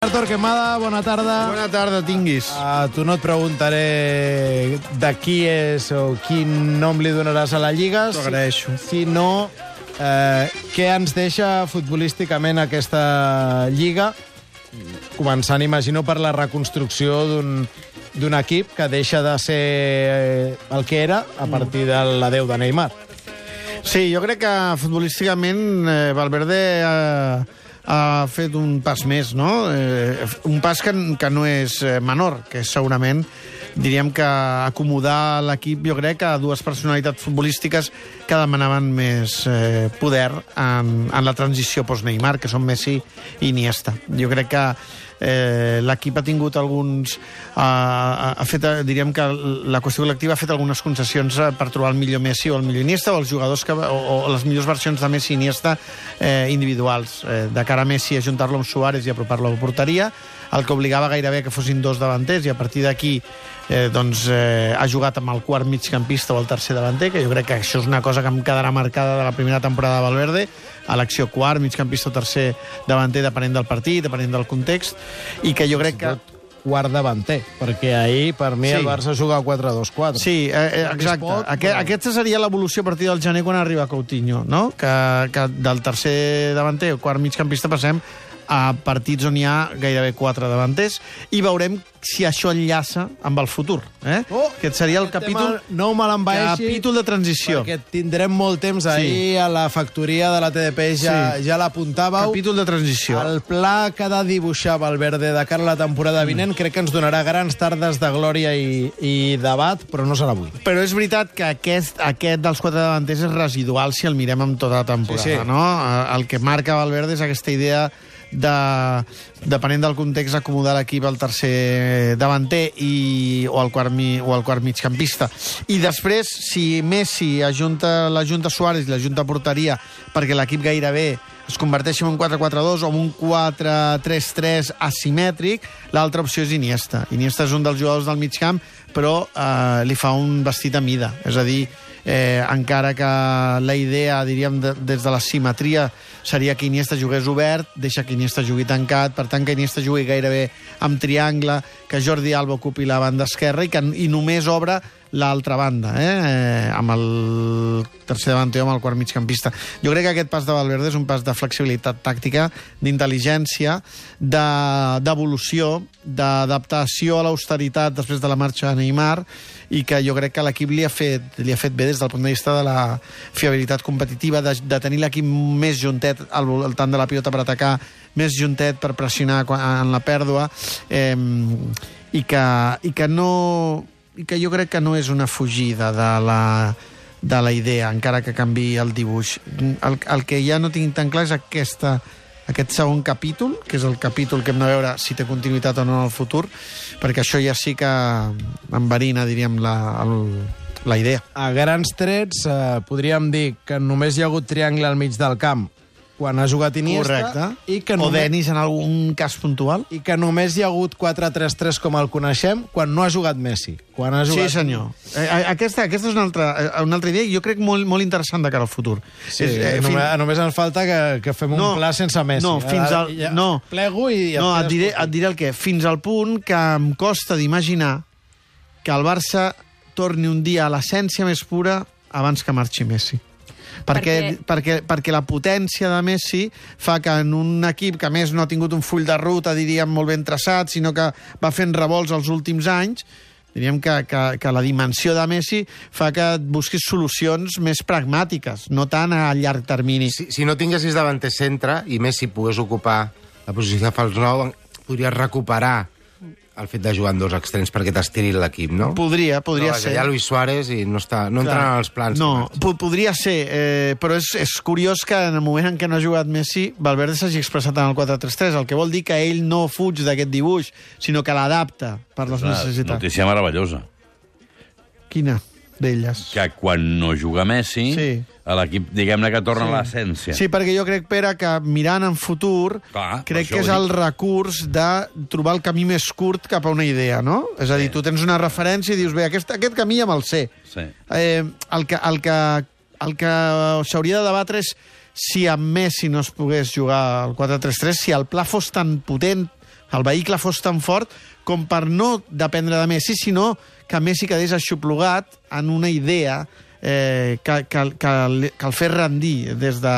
Artur Quemada, bona tarda. Bona tarda, tinguis. A tu no et preguntaré de qui és o quin nom li donaràs a la Lliga. T'ho agraeixo. Sinó eh, què ens deixa futbolísticament aquesta Lliga, començant, imagino, per la reconstrucció d'un equip que deixa de ser eh, el que era a partir de l'adeu de Neymar. Sí, jo crec que futbolísticament eh, Valverde ha, ha fet un pas més, no? Eh, un pas que, que no és eh, menor, que és segurament diríem que acomodar l'equip, jo crec, a dues personalitats futbolístiques que demanaven més eh, poder en, en la transició post-Neymar, que són Messi i Iniesta. Jo crec que eh, l'equip ha tingut alguns... Eh, ha, ha fet, eh, diríem que la qüestió col·lectiva ha fet algunes concessions eh, per trobar el millor Messi o el millor Iniesta o els jugadors que, o, o les millors versions de Messi i Iniesta eh, individuals. Eh, de cara a Messi, ajuntar-lo amb Suárez i apropar-lo a la porteria, el que obligava gairebé que fossin dos davanters i a partir d'aquí eh, doncs, eh, ha jugat amb el quart migcampista o el tercer davanter, que jo crec que això és una cosa que em quedarà marcada de la primera temporada de Valverde, a l'acció quart, migcampista o tercer davanter, depenent del partit, depenent del context, i que jo crec que... Quart davanter, perquè ahir, per mi, Sí. el Barça juga a 4-2-4. Sí, eh, eh, exacte. pot, Aquest, però- aquesta seria l'evolució a partir del gener quan arriba Coutinho, no? Que, que del tercer davanter, quart migcampista, passem a partits on hi ha gairebé quatre davanters i veurem si això enllaça amb el futur. Eh? Oh, Aquest seria el capítol, No me l'envaeixi. capítol de transició. Perquè tindrem molt temps ahir a la factoria de la TDP, ja, Sí. ja l'apuntàveu. Capítol de transició. El pla que ha de dibuixar Valverde de cara a la temporada vinent crec que ens donarà grans tardes de glòria i, i debat, però no serà avui. Però és veritat que aquest, aquest dels quatre davanters és residual si el mirem amb tota la temporada, Sí, sí. no? Eh, El que marca Valverde és aquesta idea de, depenent del context, acomodar l'equip al tercer davanter i, o, al quart, mi, o al quart migcampista. I després, si Messi ajunta la Junta Suárez i la Junta Porteria perquè l'equip gairebé es converteixi en un 4-4-2 o en un 4-3-3 asimètric, l'altra opció és Iniesta. Iniesta és un dels jugadors del mig camp, però eh, li fa un vestit a mida. És a dir, eh, encara que la idea, diríem, de, des de la simetria seria que Iniesta jugués obert, deixa que Iniesta jugui tancat, per tant que Iniesta jugui gairebé amb triangle, que Jordi Alba ocupi la banda esquerra i, que, i només obre l'altra banda, eh? eh? amb el tercer davanter o amb el quart migcampista. Jo crec que aquest pas de Valverde és un pas de flexibilitat tàctica, d'intel·ligència, de- d'evolució, d'adaptació a l'austeritat després de la marxa de Neymar i que jo crec que l'equip li, ha fet, li ha fet bé des del punt de vista de la fiabilitat competitiva, de, de tenir l'equip més juntet al voltant de la pilota per atacar, més juntet per pressionar quan, en la pèrdua, eh, i, que, i que no que jo crec que no és una fugida de la, de la idea, encara que canvi el dibuix. El, el que ja no tinc tan clar és aquesta, aquest segon capítol, que és el capítol que hem de veure si té continuïtat o no en el futur, perquè això ja sí que enverina, diríem, la, el, la idea. A grans trets, eh, podríem dir que només hi ha hagut triangle al mig del camp quan ha jugat Iniesta Correcte. i que, o només, Denis en algun cas puntual. i que només hi ha hagut 4-3-3 com el coneixem quan no ha jugat Messi. Quan ha Sí, jugat... senyor. Eh, eh, aquesta, aquesta és una altra, eh, una altra idea i jo crec molt, molt interessant de cara al futur. Sí, És, eh, fin- només, només ens falta que, que fem un No, pla sense Messi. no, fins al- ja no. Plego i... No, et diré, et diré el què. Fins al punt que em costa d'imaginar que el Barça torni un dia a l'essència més pura abans que marxi Messi. Perquè, perquè... Perquè, perquè la potència de Messi fa que en un equip que a més no ha tingut un full de ruta, diríem, molt ben traçat, sinó que va fent revolts els últims anys, diríem que, que, que la dimensió de Messi fa que et busquis solucions més pragmàtiques, no tant a llarg termini. Si, si no tinguessis davanter centre i Messi pogués ocupar la posició de fals nou, podries recuperar el fet de jugar en dos extrems perquè t'estiri l'equip, no? Podria, podria vaja, ser. Hi ha Luis Suárez i no, està, no entra en els plans. No, po podria ser, eh, però és, és curiós que en el moment en què no ha jugat Messi, Valverde s'hagi expressat en el 4-3-3, el que vol dir que ell no fuig d'aquest dibuix, sinó que l'adapta per les necessitats. Notícia meravellosa. Quina d'elles? Que quan no juga Messi, Sí. a l'equip, diguem-ne que torna Sí. a l'essència. Sí, perquè jo crec, Pere, que mirant en futur, Clar, crec que és el recurs de trobar el camí més curt cap a una idea, no? És a dir, tu tens una referència i dius, bé, aquest, aquest camí ja me'l sé. Sí. Eh, el que, el que, el que s'hauria de debatre és si amb Messi no es pogués jugar al 4-3-3, si el pla fos tan potent el vehicle fos tan fort com per no dependre de Messi, sinó que Messi quedés aixoplugat en una idea eh, que, que, que, el- que el fes rendir des, de,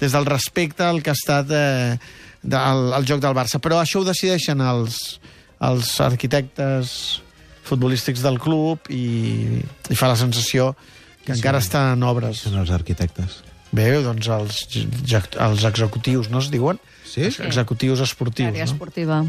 des del respecte al que ha estat eh, del, el joc del Barça. Però això ho decideixen els, els arquitectes futbolístics del club i, i fa la sensació que sí, encara està en obres. Són els arquitectes. Bé, doncs els, els executius, no es diuen? Sí? Els Executius esportius, Àrea no? esportiva.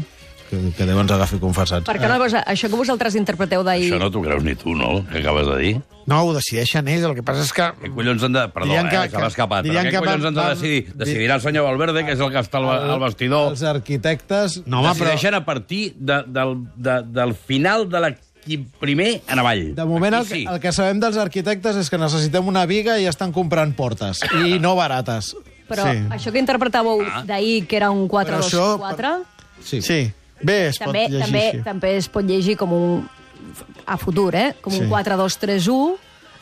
Que, que deuen agafar confessats. Perquè una cosa, això que vosaltres interpreteu d'ahir... Això no t'ho creus ni tu, no?, que acabes de dir. No, ho decideixen ells, el que passa és que... Què collons han de... Perdó, eh, que- que, m'ha escapat. Però què que collons han de decidir? Decidirà el senyor Valverde, que és el que està al, al vestidor. Els arquitectes... No, home, però... Decideixen a partir de, del, de, del final de l'equip primer en avall. De moment el, Aquí que- el que sabem dels arquitectes és que necessitem una viga i estan comprant portes. I no barates. Però Sí. això que interpretàveu Ah. d'ahir, que era un Però això- 4-2-4, Sí. Sí. Bé, es també, pot llegir també, així. també es pot llegir com un... a futur, eh? Com Sí. un 4-2-3-1,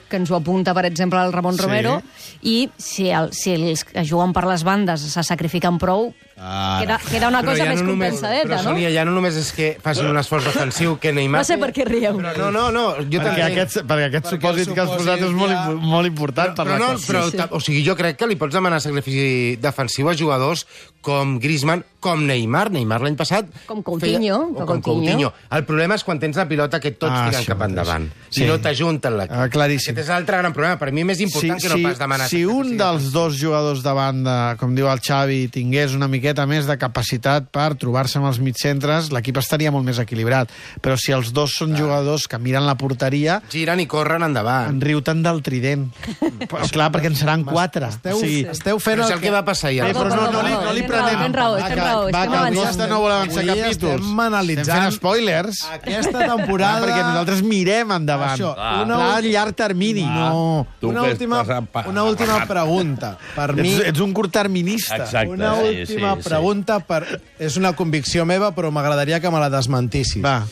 que ens ho apunta, per exemple, el Ramon Sí. Romero, i si, el, si els que juguen per les bandes se sacrifiquen prou, Ara. queda, queda una Però cosa ja més no només, compensadeta, però, no? Sònia, ja no només és que facin un esforç defensiu, que Neymar... No sé per què rieu. Però no, no, no, jo Perquè també... aquest, perquè aquest Perquè supòsit que has posat és molt, molt important per però la no, però, Sí, sí. o sigui, jo crec que li pots demanar sacrifici defensiu a jugadors com Griezmann, com Neymar. Neymar l'any passat... Com Coutinho, o que com Coutinho. Coutinho. El problema és quan tens la pilota que tots Ah, tiren cap endavant. Sí. I no t'ajunten l'equip. Ah, claríssim. Aquest és l'altre gran problema. Per mi més important que no pas demanar si un dels dos jugadors de banda, com diu el Xavi, tingués una miqueta més de capacitat per trobar-se amb els mitcentres, l'equip estaria molt més equilibrat. Però si els dos són jugadors que miren la porteria, Giren i corren endavant. en riu tant del trident. Però, clar, perquè en seran quatre. Esteu, O sigui, esteu fent és el que va passar. Bé, al però no, no, li, no li prenem. tens raó, Va, tens raó, Va, que el. Costa no vol avançar capítols. estem analitzant- Estem fent spoilers. Aquesta Clar, temporada... perquè nosaltres mirem endavant. Això, Ah. una, Clar, a llarg termini. no, una última, una última pregunta. Per mi, Ets, ets un curtterminista. Exacte. una sí, última sí, sí. pregunta. Per... És una convicció meva, però m'agradaria que me la desmentissis. Va.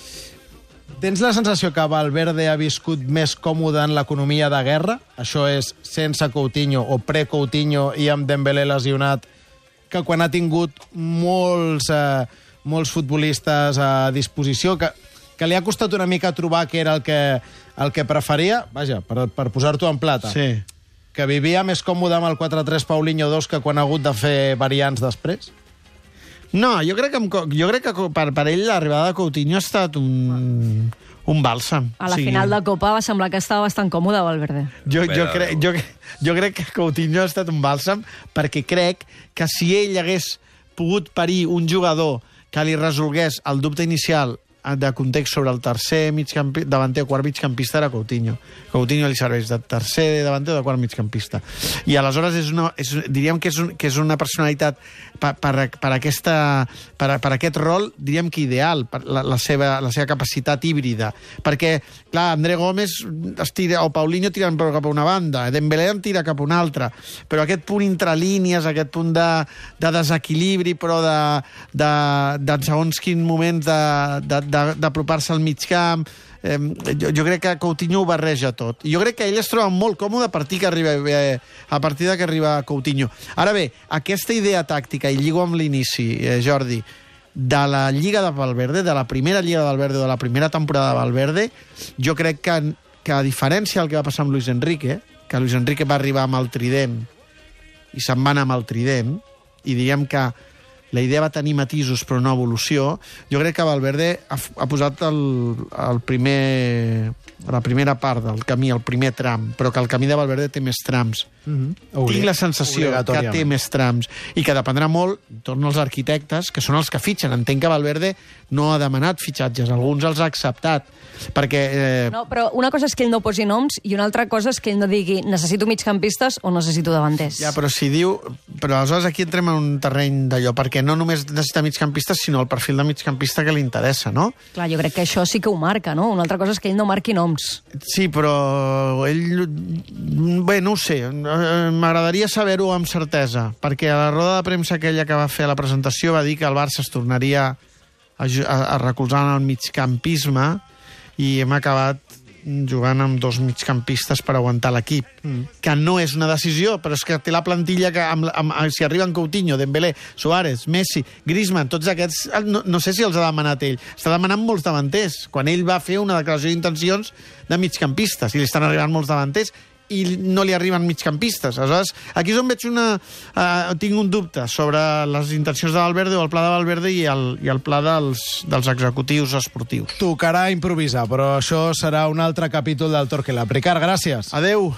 Tens la sensació que Valverde ha viscut més còmode en l'economia de guerra? Això és sense Coutinho o pre-Coutinho i amb Dembélé lesionat, que quan ha tingut molts, eh, molts futbolistes a disposició, que, que li ha costat una mica trobar què era el que, el que preferia? Vaja, per, per posar-t'ho en plata. Sí. Que vivia més còmode amb el 4-3 Paulinho 2 que quan ha hagut de fer variants després? No, jo crec que, amb jo crec que per, per ell l'arribada de Coutinho ha estat un, un bàlsam. A la sigui, final de Copa va semblar que estava bastant còmode, Valverde. Jo, jo, crec, jo, jo crec que Coutinho ha estat un bàlsam perquè crec que si ell hagués pogut parir un jugador que li resolgués el dubte inicial de context sobre el tercer migcampi, davanter o quart migcampista era Coutinho. Coutinho li serveix de tercer davanter o de quart migcampista. I aleshores és una, és, diríem que és, un, que és una personalitat per, per, per, aquesta, per, per aquest rol, diríem que ideal, per la, la, seva, la seva capacitat híbrida. Perquè, clar, André Gómez es tira, o Paulinho tiren cap a una banda, Dembélé en tira cap a una altra, però aquest punt entre línies, aquest punt de, de desequilibri, però de, de, de segons quin moments de- de- de- d'apropar-se al mig camp, eh, jo, jo crec que Coutinho ho barreja tot. Jo crec que ell es troba molt còmode a partir que arriba, eh, a partir de que arriba Coutinho. Ara bé, aquesta idea tàctica, i lligo amb l'inici, eh, Jordi, de la Lliga de Valverde, de la primera Lliga de Valverde, de la primera temporada de Valverde, jo crec que, que a diferència del que va passar amb Luis Enrique, que Luis Enrique va arribar amb el trident i se'n va anar amb el trident, i diguem que la idea va tenir matisos però no evolució, jo crec que Valverde ha, ha posat el, el primer, la primera part del camí, el primer tram, però que el camí de Valverde té més trams. Mm Tinc la sensació que té més trams i que dependrà molt, torno als arquitectes, que són els que fitxen. Entenc que Valverde no ha demanat fitxatges, alguns els ha acceptat, perquè... Eh, No, però una cosa és que ell no posi noms i una altra cosa és que ell no digui necessito migcampistes o necessito davanters. Ja, però si diu... Però aleshores aquí entrem en un terreny d'allò, perquè no només necessita migcampistes, sinó el perfil de migcampista que li interessa, no? Clar, jo crec que això sí que ho marca, no? Una altra cosa és que ell no marqui noms. Sí, però ell... Bé, no ho sé. M'agradaria saber-ho amb certesa, perquè a la roda de premsa aquella que va fer a la presentació va dir que el Barça es tornaria a, a, a recolzar en el migcampisme i hem acabat jugant amb dos migcampistes per aguantar l'equip, mm. que no és una decisió, però és que té la plantilla que amb, amb, amb, si arriben Coutinho, Dembélé, Suárez, Messi, Griezmann, tots aquests, no, no sé si els ha demanat ell, està demanant molts davanters, quan ell va fer una declaració d'intencions de migcampistes, i li estan arribant molts davanters, i no li arriben migcampistes. Aleshores, aquí és on veig una... Uh, tinc un dubte sobre les intencions de Valverde o el pla de Valverde i el, i el pla dels, dels executius esportius. Tocarà improvisar, però això serà un altre capítol del Torque Ricard, gràcies. Adeu.